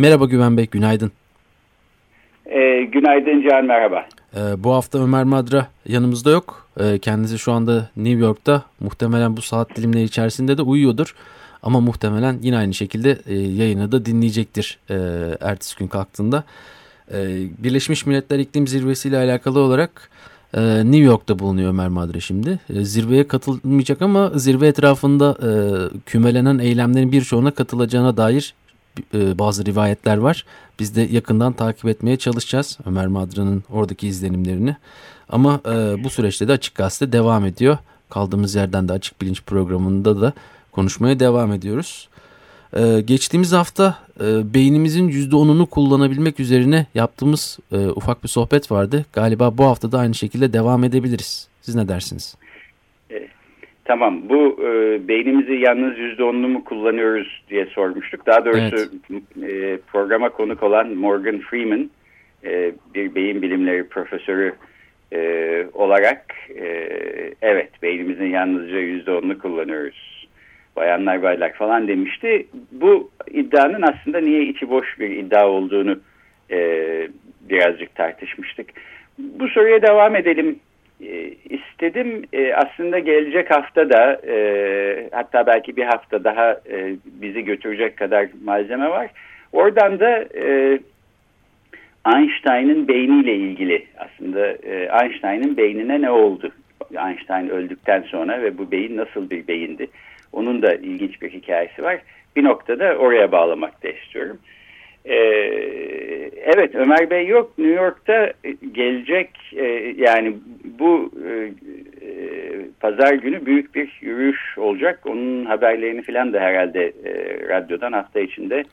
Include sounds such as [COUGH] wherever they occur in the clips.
Merhaba Güven Bey, günaydın. E, günaydın Can, merhaba. E, bu hafta Ömer Madra yanımızda yok. E, kendisi şu anda New York'ta. Muhtemelen bu saat dilimleri içerisinde de uyuyordur. Ama muhtemelen yine aynı şekilde e, yayını da dinleyecektir e, ertesi gün kalktığında. E, Birleşmiş Milletler İklim Zirvesi ile alakalı olarak e, New York'ta bulunuyor Ömer Madre şimdi. E, zirveye katılmayacak ama zirve etrafında e, kümelenen eylemlerin birçoğuna katılacağına dair e, bazı rivayetler var. Biz de yakından takip etmeye çalışacağız Ömer Madra'nın oradaki izlenimlerini. Ama e, bu süreçte de Açık Gazete devam ediyor. Kaldığımız yerden de Açık Bilinç programında da konuşmaya devam ediyoruz. Ee, geçtiğimiz hafta e, beynimizin %10'unu kullanabilmek üzerine yaptığımız e, ufak bir sohbet vardı. Galiba bu hafta da aynı şekilde devam edebiliriz. Siz ne dersiniz? Tamam bu e, beynimizi yalnız %10'unu mu kullanıyoruz diye sormuştuk. Daha doğrusu evet. e, programa konuk olan Morgan Freeman e, bir beyin bilimleri profesörü e, olarak e, evet beynimizin yalnızca %10'unu kullanıyoruz bayanlar baylar falan demişti. Bu iddianın aslında niye içi boş bir iddia olduğunu e, birazcık tartışmıştık. Bu soruya devam edelim istedim. E, aslında gelecek hafta da e, hatta belki bir hafta daha e, bizi götürecek kadar malzeme var. Oradan da e, Einstein'ın beyniyle ilgili aslında e, Einstein'ın beynine ne oldu? Einstein öldükten sonra ve bu beyin nasıl bir beyindi? Onun da ilginç bir hikayesi var. Bir noktada oraya bağlamak da istiyorum. Ee, evet Ömer Bey yok New York'ta gelecek e, yani bu e, e, pazar günü büyük bir yürüyüş olacak. Onun haberlerini falan da herhalde e, radyodan hafta içinde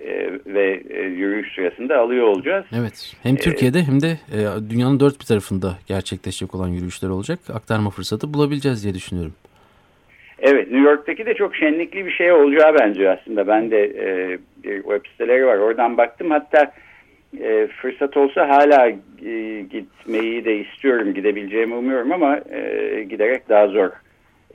e, ve e, yürüyüş sırasında alıyor olacağız. Evet hem Türkiye'de ee, hem de e, dünyanın dört bir tarafında gerçekleşecek olan yürüyüşler olacak. Aktarma fırsatı bulabileceğiz diye düşünüyorum. Evet New York'taki de çok şenlikli bir şey olacağı bence aslında. Ben de e, bir web siteleri var oradan baktım. Hatta e, fırsat olsa hala e, gitmeyi de istiyorum. Gidebileceğimi umuyorum ama e, giderek daha zor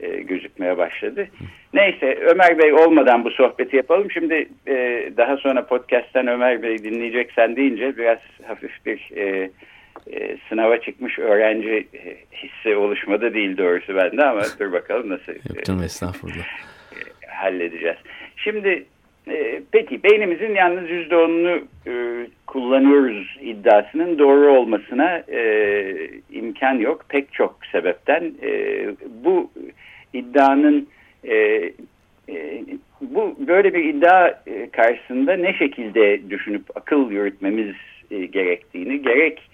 e, gözükmeye başladı. Neyse Ömer Bey olmadan bu sohbeti yapalım. Şimdi e, daha sonra podcast'ten Ömer Bey dinleyeceksen deyince biraz hafif bir... E, e, sınava çıkmış öğrenci e, hissi oluşmadı değil doğrusu bende ama [LAUGHS] dur bakalım nasıl Yok canım, estağfurullah. E, halledeceğiz. Şimdi e, peki beynimizin yalnız yüzde onunu e, kullanıyoruz iddiasının doğru olmasına e, imkan yok pek çok sebepten. E, bu iddianın e, e, bu böyle bir iddia e, karşısında ne şekilde düşünüp akıl yürütmemiz e, gerektiğini gerek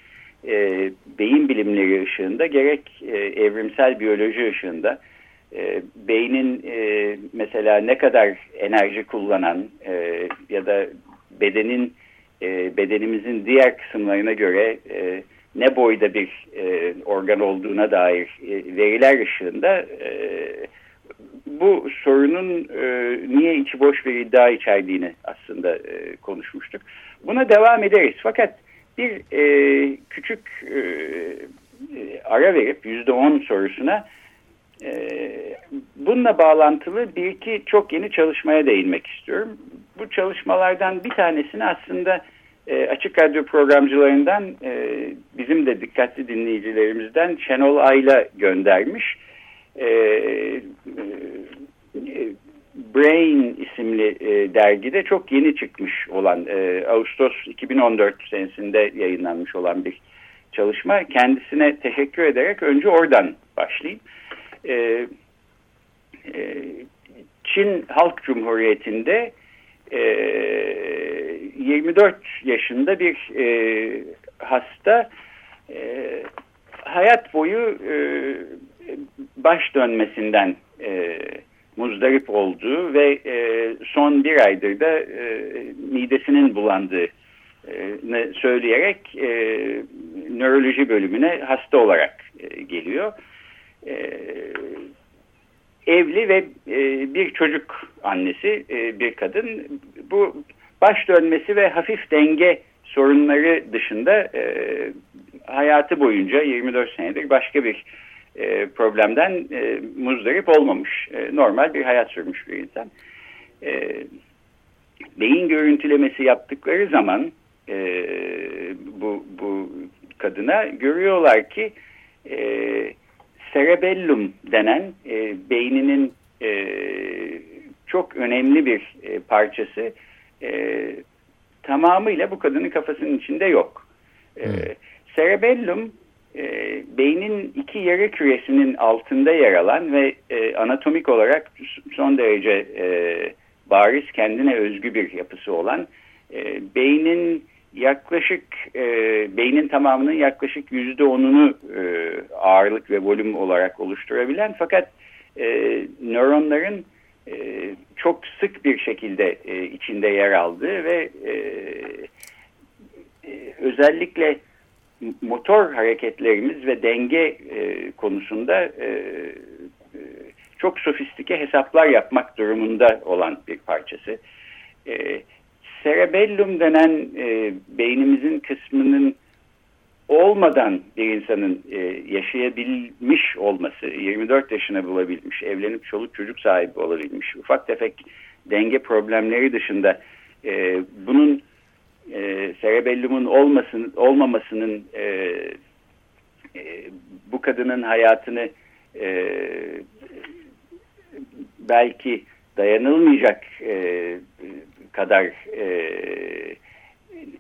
e, beyin bilimleri ışığında gerek e, evrimsel biyoloji ışığında e, beynin e, mesela ne kadar enerji kullanan e, ya da bedenin e, bedenimizin diğer kısımlarına göre e, ne boyda bir e, organ olduğuna dair e, veriler ışığında e, bu sorunun e, niye içi boş bir iddia içerdiğini aslında e, konuşmuştuk. Buna devam ederiz. Fakat bir e, küçük e, e, ara verip yüzde on sorusuna e, bununla bağlantılı bir iki çok yeni çalışmaya değinmek istiyorum. Bu çalışmalardan bir tanesini aslında e, açık radyo programcılarından e, bizim de dikkatli dinleyicilerimizden Şenol Ayla göndermiş. E, e, Brain isimli e, dergide çok yeni çıkmış olan e, Ağustos 2014 senesinde yayınlanmış olan bir çalışma. Kendisine teşekkür ederek önce oradan başlayayım. E, e, Çin Halk Cumhuriyeti'nde e, 24 yaşında bir e, hasta e, hayat boyu e, baş dönmesinden e, muzdarip olduğu ve e, son bir aydır da e, midesinin bulandığını söyleyerek e, nöroloji bölümüne hasta olarak e, geliyor. E, evli ve e, bir çocuk annesi e, bir kadın. Bu baş dönmesi ve hafif denge sorunları dışında e, hayatı boyunca 24 senedir başka bir e, problemden e, muzdarip olmamış. E, normal bir hayat sürmüş bir insan. E, beyin görüntülemesi yaptıkları zaman e, bu, bu kadına görüyorlar ki e, cerebellum denen e, beyninin e, çok önemli bir e, parçası e, tamamıyla bu kadının kafasının içinde yok. E, cerebellum e, beynin iki yarı küresinin altında yer alan ve e, anatomik olarak son derece e, bariz kendine özgü bir yapısı olan e, beynin yaklaşık e, beynin tamamının yaklaşık yüzde onunu e, ağırlık ve volüm olarak oluşturabilen fakat e, nöronların e, çok sık bir şekilde e, içinde yer aldığı ve e, e, özellikle motor hareketlerimiz ve denge e, konusunda e, e, çok sofistike hesaplar yapmak durumunda olan bir parçası. E, cerebellum denen e, beynimizin kısmının olmadan bir insanın e, yaşayabilmiş olması, 24 yaşına bulabilmiş, evlenip çoluk çocuk sahibi olabilmiş, ufak tefek denge problemleri dışında e, bunun e, cerebellumun olmasın, olmamasının e, e, bu kadının hayatını e, belki dayanılmayacak e, kadar e,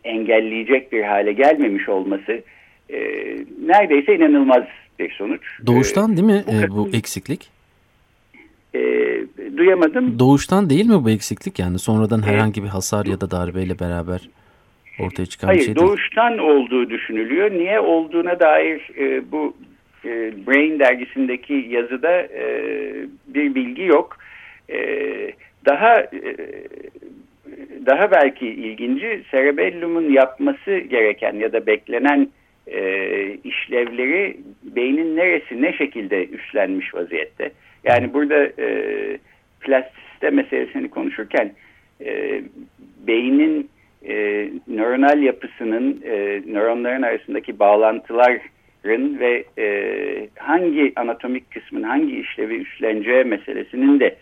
engelleyecek bir hale gelmemiş olması e, neredeyse inanılmaz bir sonuç. Doğuştan e, değil mi bu, e, bu eksiklik? E, duyamadım. Doğuştan değil mi bu eksiklik yani sonradan herhangi bir hasar ya da darbeyle beraber ortaya çıkan Hayır, bir şey değil. doğuştan olduğu düşünülüyor. Niye olduğuna dair e, bu e, Brain dergisindeki yazıda e, bir bilgi yok. E, daha e, daha belki ilginci cerebellumun yapması gereken ya da beklenen e, işlevleri beynin neresi ne şekilde üstlenmiş vaziyette. Yani burada e, plastisite meselesini konuşurken e, beynin e, nöronal yapısının e, nöronların arasındaki bağlantıların ve e, hangi anatomik kısmın hangi işlevi üstleneceği meselesinin de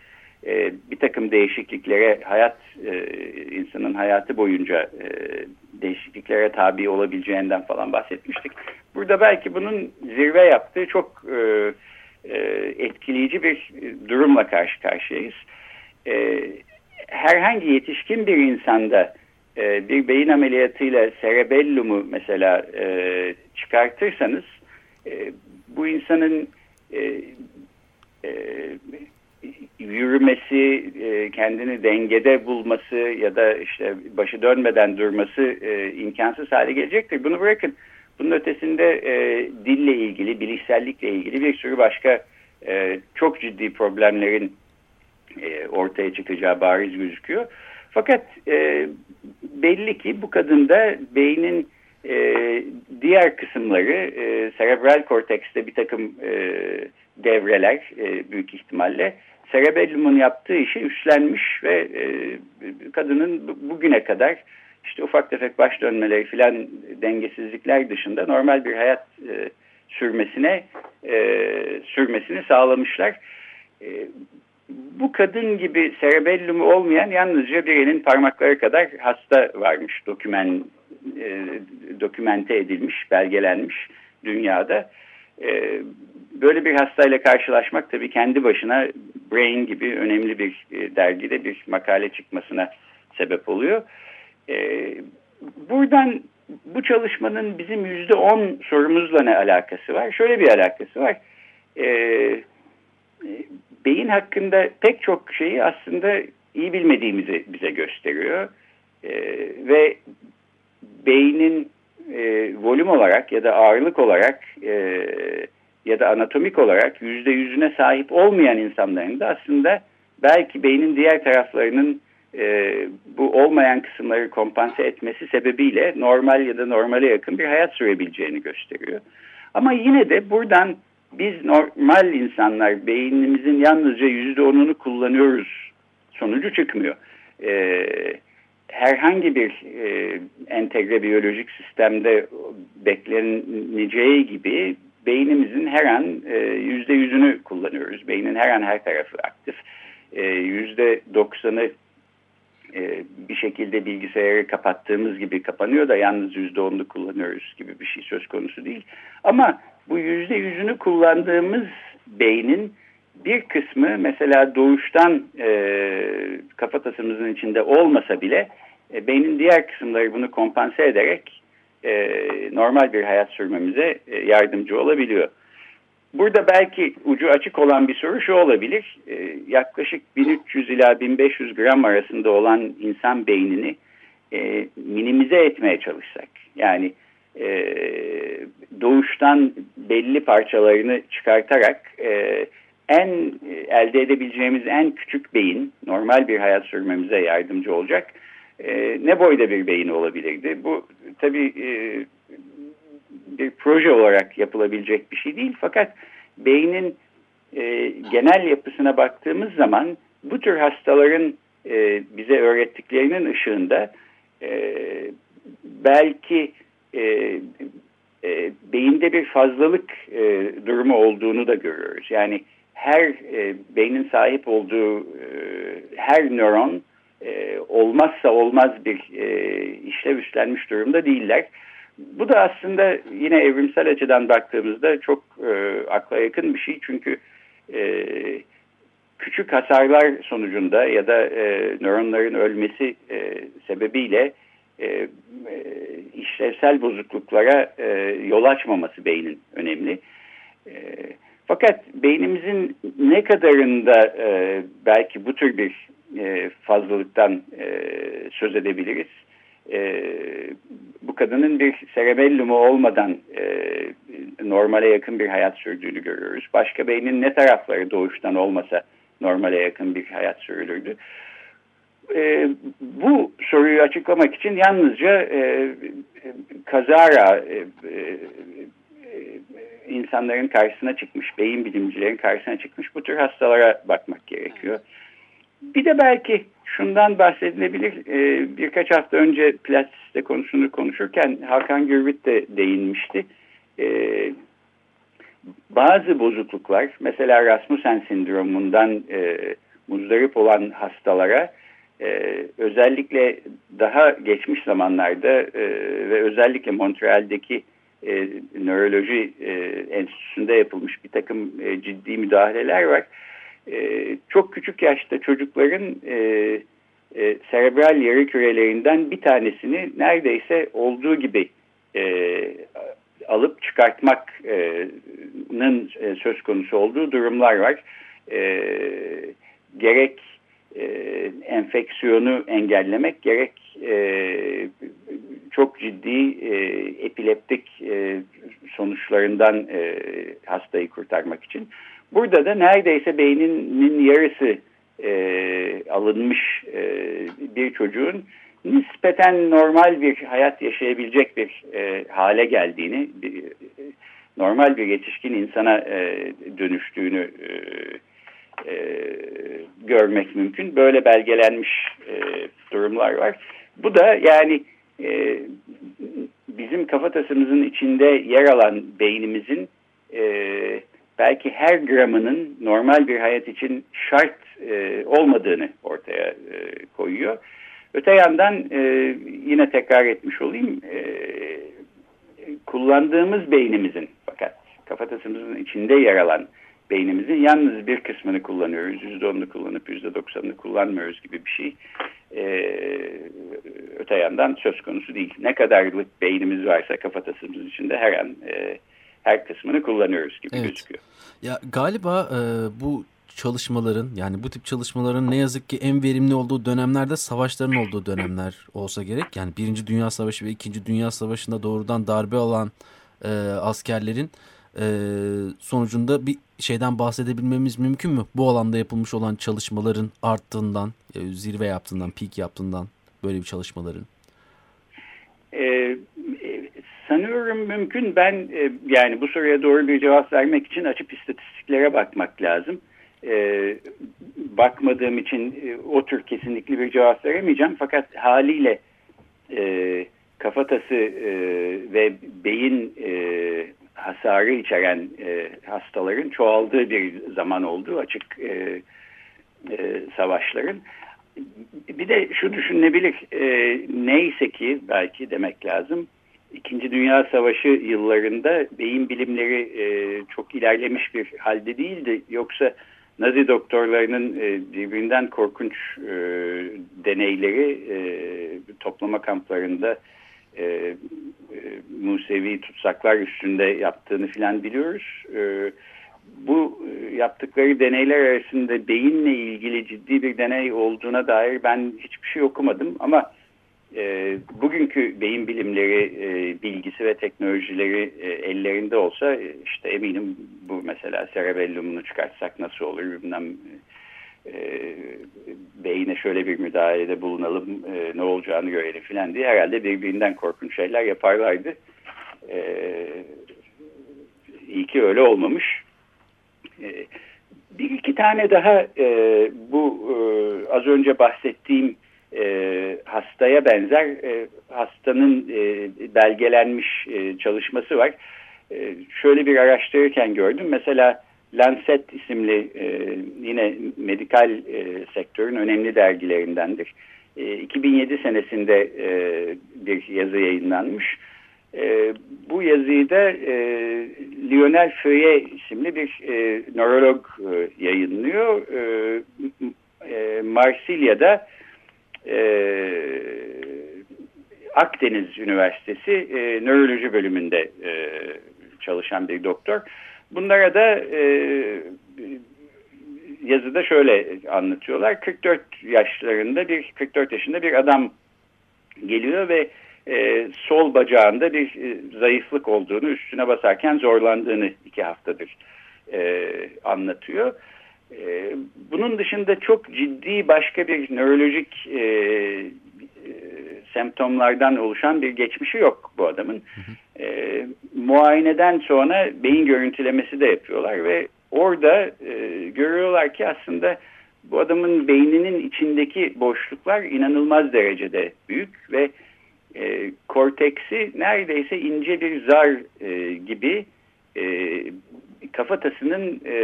e, bir takım değişikliklere hayat e, insanın hayatı boyunca e, değişikliklere tabi olabileceğinden falan bahsetmiştik. Burada belki bunun zirve yaptığı çok e, e, etkileyici bir durumla karşı karşıyayız. E, herhangi yetişkin bir insanda e, bir beyin ameliyatıyla cerebellumu mesela e, çıkartırsanız e, bu insanın e, e, yürümesi, e, kendini dengede bulması ya da işte başı dönmeden durması e, imkansız hale gelecektir. Bunu bırakın. Bunun ötesinde e, dille ilgili, bilişsellikle ilgili bir sürü başka e, çok ciddi problemlerin e, ortaya çıkacağı bariz gözüküyor. Fakat e, belli ki bu kadında beynin e, diğer kısımları e, serebral kortekste bir takım e, devreler e, büyük ihtimalle cerebellumun yaptığı işi üstlenmiş ve e, kadının bugüne kadar işte ufak tefek baş dönmeleri filan dengesizlikler dışında normal bir hayat e, sürmesine e, sürmesini sağlamışlar. E, bu kadın gibi cerebellumu olmayan yalnızca birinin parmakları kadar hasta varmış. Dokümen, e, dokümente edilmiş, belgelenmiş dünyada. E, böyle bir hastayla karşılaşmak tabii kendi başına Brain gibi önemli bir e, dergide bir makale çıkmasına sebep oluyor. E, buradan bu çalışmanın bizim yüzde on sorumuzla ne alakası var? Şöyle bir alakası var. E, beyin hakkında pek çok şeyi aslında iyi bilmediğimizi bize gösteriyor. ve beynin e, volüm olarak ya da ağırlık olarak e, ya da anatomik olarak yüzde yüzüne sahip olmayan insanların da aslında belki beynin diğer taraflarının e, bu olmayan kısımları kompanse etmesi sebebiyle normal ya da normale yakın bir hayat sürebileceğini gösteriyor. Ama yine de buradan biz normal insanlar beynimizin yalnızca yüzde onunu kullanıyoruz sonucu çıkmıyor. E, herhangi bir e, entegre biyolojik sistemde bekleneceği gibi beynimizin her an e, yüzde yüzünü kullanıyoruz. Beynin her an her tarafı aktif. E, yüzde doksanı e, bir şekilde bilgisayarı kapattığımız gibi kapanıyor da yalnız yüzde onunu kullanıyoruz gibi bir şey söz konusu değil. Ama bu yüzde yüzünü kullandığımız beynin bir kısmı mesela doğuştan e, kafatasımızın içinde olmasa bile e, beynin diğer kısımları bunu kompanse ederek e, normal bir hayat sürmemize e, yardımcı olabiliyor. Burada belki ucu açık olan bir soru şu olabilir. E, yaklaşık 1300 ila 1500 gram arasında olan insan beynini e, minimize etmeye çalışsak. Yani e, doğuştan belli parçalarını çıkartarak e, en elde edebileceğimiz en küçük beyin normal bir hayat sürmemize yardımcı olacak. E, ne boyda bir beyin olabilirdi? Bu tabii bir proje olarak yapılabilecek bir şey değil. Fakat beynin e, genel yapısına baktığımız zaman bu tür hastaların e, bize öğrettiklerinin ışığında e, belki e, e, beyinde bir fazlalık e, durumu olduğunu da görüyoruz. Yani her e, beynin sahip olduğu e, her nöron e, olmazsa olmaz bir e, işlev üstlenmiş durumda değiller. Bu da aslında yine evrimsel açıdan baktığımızda çok e, akla yakın bir şey. Çünkü e, küçük hasarlar sonucunda ya da e, nöronların ölmesi e, sebebiyle e, e, işlevsel bozukluklara e, yol açmaması beynin önemli. E, fakat beynimizin ne kadarında e, belki bu tür bir e, fazlalıktan e, söz edebiliriz. E, bu kadının bir cerebellumu olmadan e, normale yakın bir hayat sürdüğünü görüyoruz. Başka beynin ne tarafları doğuştan olmasa normale yakın bir hayat sürülürdü. E, bu soruyu açıklamak için yalnızca e, kazara e, e, insanların karşısına çıkmış, beyin bilimcilerin karşısına çıkmış bu tür hastalara bakmak gerekiyor. Bir de belki şundan bahsedilebilir. E, birkaç hafta önce plastisite konusunu konuşurken Hakan Gürbüt de değinmişti. E, bazı bozukluklar, mesela Rasmussen sindromundan e, muzdarip olan hastalara e, özellikle daha geçmiş zamanlarda e, ve özellikle Montreal'deki e, nöroloji e, enstitüsünde yapılmış bir takım e, ciddi müdahaleler var. E, çok küçük yaşta çocukların e, e, serebral yarı kürelerinden bir tanesini neredeyse olduğu gibi e, alıp çıkartmak'nın e, söz konusu olduğu durumlar var. E, gerek e, enfeksiyonu engellemek gerek e, çok ciddi e, epileptik e, sonuçlarından e, hastayı kurtarmak için. Burada da neredeyse beyninin yarısı e, alınmış e, bir çocuğun nispeten normal bir hayat yaşayabilecek bir e, hale geldiğini, bir, normal bir yetişkin insana e, dönüştüğünü e, e, görmek mümkün. Böyle belgelenmiş e, durumlar var. Bu da yani e, bizim kafatasımızın içinde yer alan beynimizin e, belki her gramının normal bir hayat için şart e, olmadığını ortaya e, koyuyor. Öte yandan e, yine tekrar etmiş olayım e, kullandığımız beynimizin fakat kafatasımızın içinde yer alan beynimizin yalnız bir kısmını kullanıyoruz. Yüzde onunu kullanıp yüzde doksanını kullanmıyoruz gibi bir şey. Ee, öte yandan söz konusu değil. Ne kadarlık beynimiz varsa kafatasımızın içinde her an e, her kısmını kullanıyoruz gibi evet. gözüküyor. Ya galiba e, bu çalışmaların yani bu tip çalışmaların ne yazık ki en verimli olduğu dönemlerde savaşların olduğu dönemler olsa gerek. Yani Birinci Dünya Savaşı ve İkinci Dünya Savaşı'nda doğrudan darbe alan e, askerlerin e, sonucunda bir şeyden bahsedebilmemiz mümkün mü? Bu alanda yapılmış olan çalışmaların arttığından, e, zirve yaptığından, peak yaptığından böyle bir çalışmaların. Ee, sanıyorum mümkün. Ben e, yani bu soruya doğru bir cevap vermek için açıp istatistiklere bakmak lazım. E, bakmadığım için e, o tür kesinlikle bir cevap veremeyeceğim. Fakat haliyle e, kafatası e, ve beyin e, hasarı içeren e, hastaların çoğaldığı bir zaman olduğu açık e, e, savaşların. Bir de şu düşünülebilir, e, neyse ki belki demek lazım, İkinci Dünya Savaşı yıllarında beyin bilimleri e, çok ilerlemiş bir halde değildi. Yoksa Nazi doktorlarının e, birbirinden korkunç e, deneyleri e, toplama kamplarında e, e, Musevi tutsaklar üstünde yaptığını filan biliyoruz. E, bu e, yaptıkları deneyler arasında beyinle ilgili ciddi bir deney olduğuna dair ben hiçbir şey okumadım ama e, bugünkü beyin bilimleri e, bilgisi ve teknolojileri e, ellerinde olsa e, işte eminim bu mesela cerebellumunu çıkartsak nasıl olur bilmem e, beyine şöyle bir müdahalede bulunalım e, ne olacağını görelim filan diye herhalde birbirinden korkunç şeyler yaparlardı. E, iyi ki öyle olmamış. E, bir iki tane daha e, bu e, az önce bahsettiğim e, hastaya benzer e, hastanın e, belgelenmiş e, çalışması var. E, şöyle bir araştırırken gördüm. Mesela Lancet isimli e, yine medikal e, sektörün önemli dergilerindendir. E, 2007 senesinde e, bir yazı yayınlanmış. E, bu yazıyı da e, Lionel Feuillet isimli bir e, nörolog e, yayınlıyor. E, e, Marsilya'da e, Akdeniz Üniversitesi e, nöroloji bölümünde e, çalışan bir doktor. Bunlara da e, yazıda şöyle anlatıyorlar. 44 yaşlarında bir 44 yaşında bir adam geliyor ve e, sol bacağında bir e, zayıflık olduğunu üstüne basarken zorlandığını iki haftadır e, anlatıyor. E, bunun dışında çok ciddi başka bir nörolojik e, e, semptomlardan oluşan bir geçmişi yok bu adamın. E, muayeneden sonra beyin görüntülemesi de yapıyorlar ve orada e, görüyorlar ki aslında bu adamın beyninin içindeki boşluklar inanılmaz derecede büyük ve e, korteksi neredeyse ince bir zar e, gibi e, kafatasının e,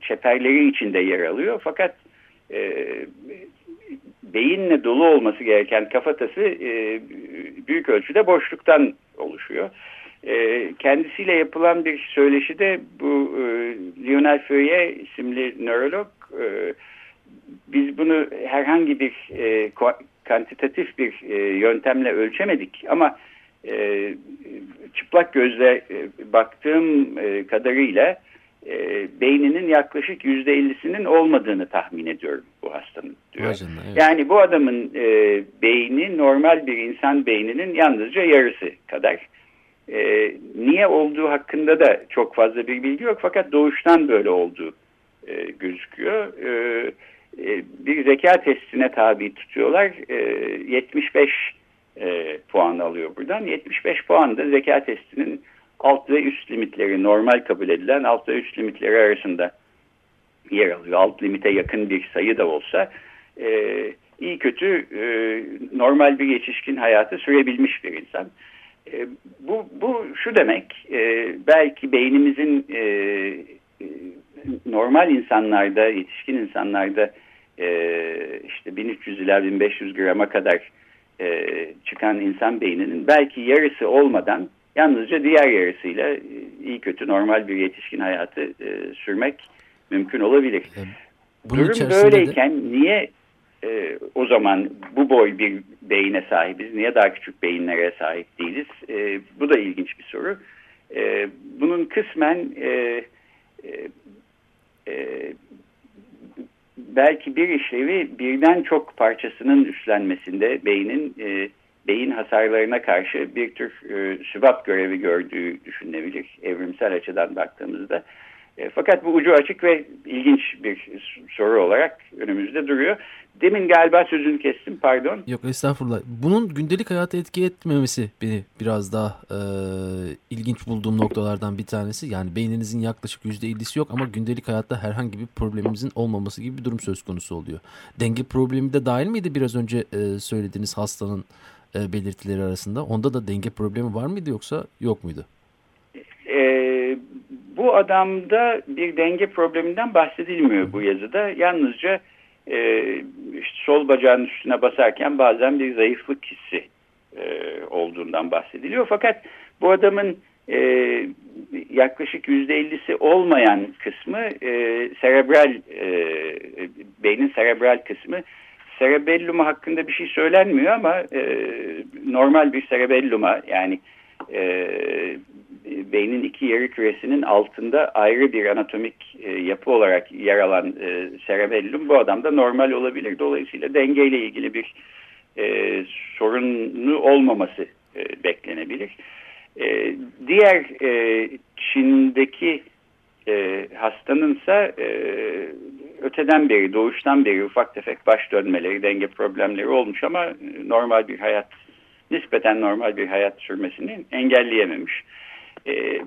çeperleri içinde yer alıyor. Fakat e, beyinle dolu olması gereken kafatası e, büyük ölçüde boşluktan oluşuyor. E, kendisiyle yapılan bir söyleşide bu e, Lionel Feuillet isimli nörolog e, biz bunu herhangi bir e, kantitatif bir e, yöntemle ölçemedik ama e, çıplak gözle e, baktığım e, kadarıyla e, beyninin yaklaşık yüzde ellisinin olmadığını tahmin ediyorum bu hastanın diyor. Canına, evet. Yani bu adamın e, beyni normal bir insan beyninin yalnızca yarısı kadar. E, niye olduğu hakkında da çok fazla bir bilgi yok fakat doğuştan böyle olduğu e, gözüküyor. E, e, bir zeka testine tabi tutuyorlar. E, 75 e, puan alıyor buradan. 75 puan da zeka testinin alt ve üst limitleri normal kabul edilen alt ve üst limitleri arasında yer alıyor. Alt limite yakın bir sayı da olsa e, iyi kötü e, normal bir yetişkin hayatı sürebilmiş bir insan. E, bu, bu şu demek e, belki beynimizin e, normal insanlarda yetişkin insanlarda e, işte 1300 ila 1500 grama kadar e, çıkan insan beyninin belki yarısı olmadan yalnızca diğer yarısıyla e, iyi kötü normal bir yetişkin hayatı e, sürmek mümkün olabilir. E, bunun Durum böyleyken de... niye e, o zaman bu boy bir beyine sahibiz? Niye daha küçük beyinlere sahip değiliz? E, bu da ilginç bir soru. E, bunun kısmen e, e, e, belki bir işlevi birden çok parçasının üstlenmesinde beynin e, beyin hasarlarına karşı bir tür e, sübap görevi gördüğü düşünülebilir evrimsel açıdan baktığımızda. E, fakat bu ucu açık ve ilginç bir soru olarak önümüzde duruyor. Demin galiba sözünü kestim pardon. Yok estağfurullah. Bunun gündelik hayata etki etmemesi beni biraz daha e, ilginç bulduğum noktalardan bir tanesi. Yani beyninizin yaklaşık %50'si yok ama gündelik hayatta herhangi bir problemimizin olmaması gibi bir durum söz konusu oluyor. Denge problemi de dahil miydi biraz önce e, söylediğiniz hastanın e, belirtileri arasında? Onda da denge problemi var mıydı yoksa yok muydu? Bu adamda bir denge probleminden bahsedilmiyor bu yazıda. Yalnızca e, sol bacağın üstüne basarken bazen bir zayıflık hissi e, olduğundan bahsediliyor. Fakat bu adamın e, yaklaşık yüzde ellisi olmayan kısmı e, serebral e, beynin serebral kısmı cerebellum hakkında bir şey söylenmiyor ama e, normal bir cerebelluma yani e, beynin iki yarı küresinin altında ayrı bir anatomik e, yapı olarak yer alan e, cerebellum bu adamda normal olabilir. Dolayısıyla dengeyle ilgili bir e, sorunu olmaması e, beklenebilir. E, diğer e, Çin'deki e, hastanınsa e, öteden beri, doğuştan beri ufak tefek baş dönmeleri, denge problemleri olmuş ama normal bir hayat, nispeten normal bir hayat sürmesini engelleyememiş. E,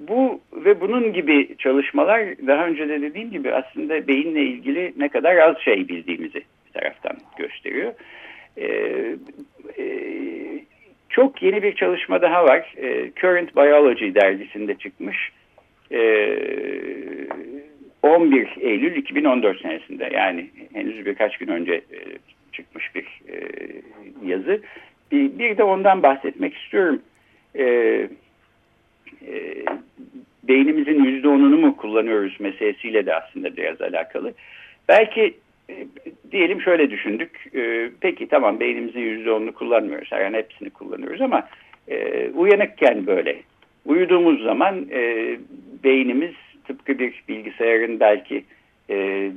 bu ve bunun gibi çalışmalar daha önce de dediğim gibi aslında beyinle ilgili ne kadar az şey bildiğimizi bir taraftan gösteriyor. E, e, çok yeni bir çalışma daha var. E, Current Biology dergisinde çıkmış. E, 11 Eylül 2014 senesinde yani henüz birkaç gün önce e, çıkmış bir e, yazı. Bir, bir de ondan bahsetmek istiyorum. E, e, beynimizin yüzde onunu mu kullanıyoruz meselesiyle de aslında biraz alakalı. Belki e, diyelim şöyle düşündük. E, peki tamam beynimizin yüzde onunu kullanmıyoruz. Yani hepsini kullanıyoruz ama e, uyanıkken böyle. Uyuduğumuz zaman e, beynimiz tıpkı bir bilgisayarın belki e,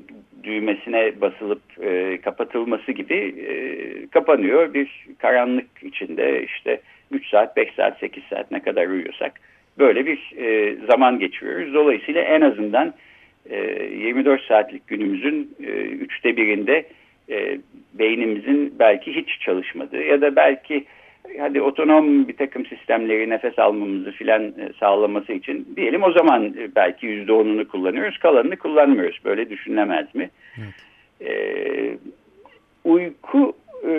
düğmesine basılıp e, kapatılması gibi e, kapanıyor. Bir karanlık içinde işte 3 saat, 5 saat, 8 saat ne kadar uyuyorsak böyle bir e, zaman geçiriyoruz. Dolayısıyla en azından e, 24 saatlik günümüzün e, üçte birinde e, beynimizin belki hiç çalışmadığı ya da belki hadi otonom bir takım sistemleri nefes almamızı filan e, sağlaması için diyelim o zaman e, belki yüzde onunu kullanıyoruz kalanını kullanmıyoruz. Böyle düşünülemez mi? Evet. E, uyku e,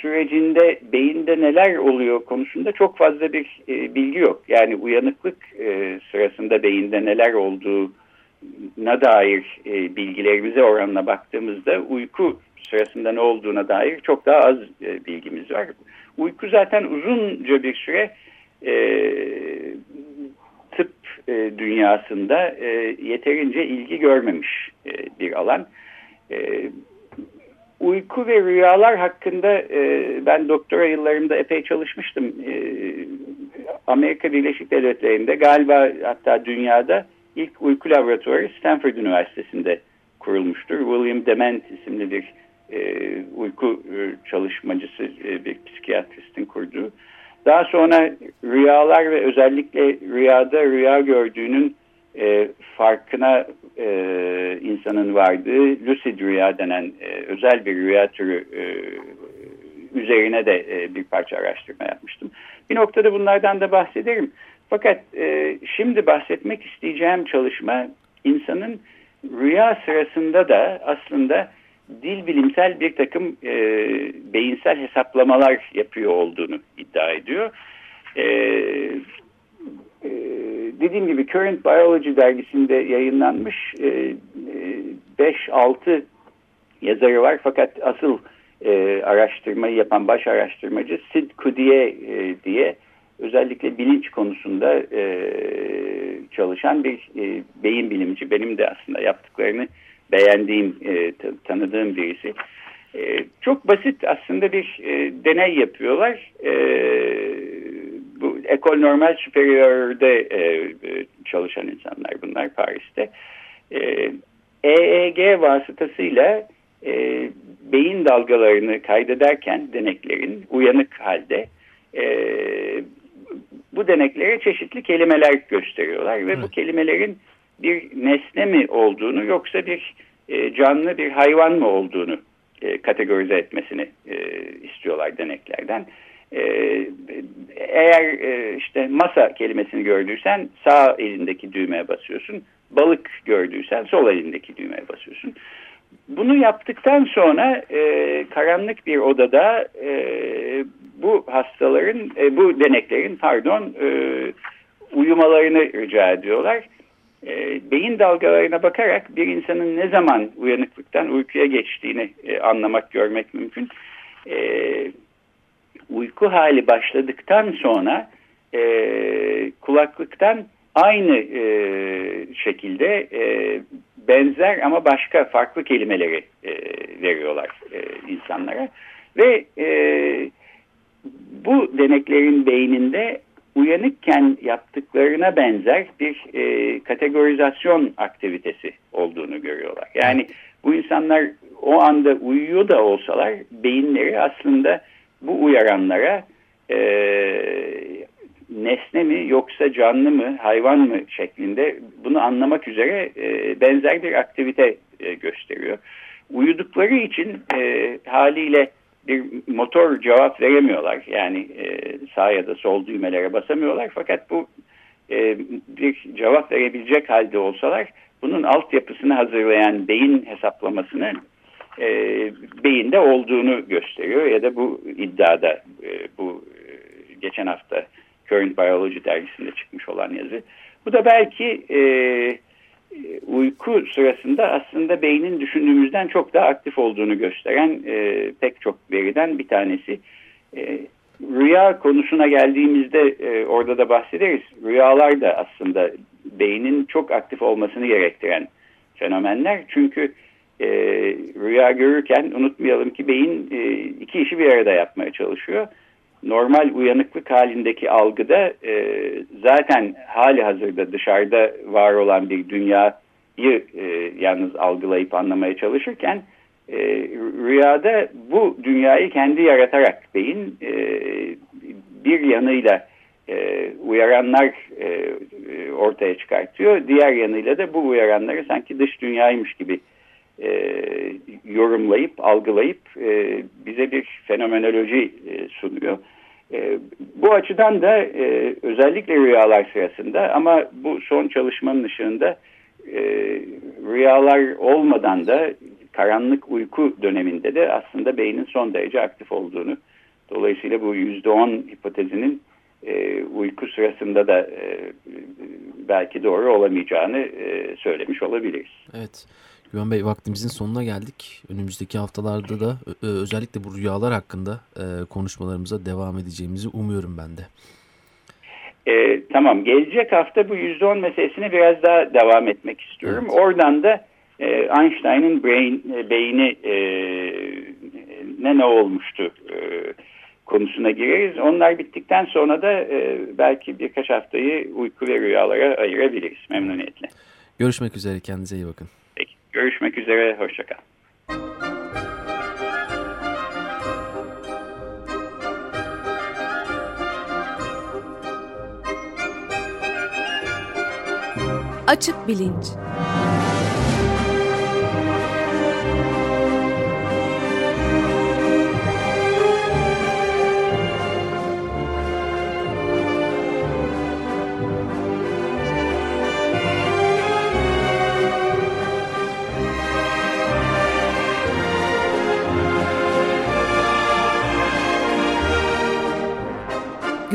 sürecinde beyinde neler oluyor konusunda çok fazla bir e, bilgi yok. Yani uyanıklık e, sırasında beyinde neler olduğuna dair e, bilgilerimize oranla baktığımızda uyku sırasında ne olduğuna dair çok daha az e, bilgimiz var. Uyku zaten uzunca bir süre e, tıp e, dünyasında e, yeterince ilgi görmemiş e, bir alan. E, uyku ve rüyalar hakkında e, ben doktora yıllarımda epey çalışmıştım. E, Amerika Birleşik Devletleri'nde galiba hatta dünyada ilk uyku laboratuvarı Stanford Üniversitesi'nde kurulmuştur. William Dement isimli bir e, uyku e, çalışmacısı e, bir psikiyatristin kurduğu. Daha sonra rüyalar ve özellikle rüyada rüya gördüğünün e, farkına e, insanın vardığı lucid rüya denen e, özel bir rüya türü e, üzerine de e, bir parça araştırma yapmıştım. Bir noktada bunlardan da bahsederim. Fakat e, şimdi bahsetmek isteyeceğim çalışma insanın rüya sırasında da aslında dil bilimsel bir takım e, beyinsel hesaplamalar yapıyor olduğunu iddia ediyor. E, e, dediğim gibi Current Biology dergisinde yayınlanmış 5-6 e, yazarı var fakat asıl e, araştırmayı yapan baş araştırmacı Sid Kudiye e, diye özellikle bilinç konusunda e, çalışan bir e, beyin bilimci. Benim de aslında yaptıklarını beğendiğim, e, tanıdığım birisi. E, çok basit aslında bir e, deney yapıyorlar. E, bu Ekol Normal Superior'de e, e, çalışan insanlar bunlar Paris'te. E, EEG vasıtasıyla e, beyin dalgalarını kaydederken deneklerin uyanık halde e, bu deneklere çeşitli kelimeler gösteriyorlar ve evet. bu kelimelerin bir nesne mi olduğunu yoksa bir e, canlı bir hayvan mı olduğunu e, kategorize etmesini e, istiyorlar deneklerden. Eğer e, işte masa kelimesini gördüysen sağ elindeki düğmeye basıyorsun. Balık gördüysen sol elindeki düğmeye basıyorsun. Bunu yaptıktan sonra e, karanlık bir odada e, bu hastaların, e, bu deneklerin pardon e, uyumalarını rica ediyorlar. E, beyin dalgalarına bakarak bir insanın ne zaman uyanıklıktan uykuya geçtiğini e, anlamak, görmek mümkün. E, uyku hali başladıktan sonra e, kulaklıktan aynı e, şekilde e, benzer ama başka farklı kelimeleri e, veriyorlar e, insanlara. Ve e, bu deneklerin beyninde uyanıkken yaptıklarına benzer bir e, kategorizasyon aktivitesi olduğunu görüyorlar. Yani bu insanlar o anda uyuyor da olsalar beyinleri aslında bu uyaranlara e, nesne mi yoksa canlı mı hayvan mı şeklinde bunu anlamak üzere e, benzer bir aktivite e, gösteriyor. Uyudukları için e, haliyle bir motor cevap veremiyorlar. Yani e, sağ ya da sol düğmelere basamıyorlar. Fakat bu e, bir cevap verebilecek halde olsalar bunun altyapısını hazırlayan beyin hesaplamasını e, beyinde olduğunu gösteriyor. Ya da bu iddiada e, bu e, geçen hafta Current Biology dergisinde çıkmış olan yazı. Bu da belki e, uyku sırasında aslında beynin düşündüğümüzden çok daha aktif olduğunu gösteren e, pek çok veriden bir tanesi. E, rüya konusuna geldiğimizde e, orada da bahsederiz. Rüyalar da aslında beynin çok aktif olmasını gerektiren fenomenler. Çünkü rüya görürken unutmayalım ki beyin e, iki işi bir arada yapmaya çalışıyor normal uyanıklık halindeki algıda e, zaten hali hazırda dışarıda var olan bir dünyayı e, yalnız algılayıp anlamaya çalışırken e, rüyada bu dünyayı kendi yaratarak beyin e, bir yanıyla e, uyaranlar e, ortaya çıkartıyor. Diğer yanıyla da bu uyaranları sanki dış dünyaymış gibi e, yorumlayıp, algılayıp e, bize bir fenomenoloji e, sunuyor. E, bu açıdan da e, özellikle rüyalar sırasında ama bu son çalışmanın ışığında e, rüyalar olmadan da karanlık uyku döneminde de aslında beynin son derece aktif olduğunu dolayısıyla bu yüzde on hipotezinin e, uyku sırasında da e, belki doğru olamayacağını e, söylemiş olabiliriz. Evet. Güven Bey vaktimizin sonuna geldik. Önümüzdeki haftalarda da özellikle bu rüyalar hakkında e, konuşmalarımıza devam edeceğimizi umuyorum ben de. E, tamam gelecek hafta bu %10 meselesine biraz daha devam etmek istiyorum. Evet. Oradan da e, Einstein'ın brain, e, beyni e, ne ne olmuştu e, konusuna gireriz. Onlar bittikten sonra da e, belki birkaç haftayı uyku ve rüyalara ayırabiliriz memnuniyetle. Görüşmek üzere kendinize iyi bakın. Görüşmek üzere, hoşçakal. Açık Bilinç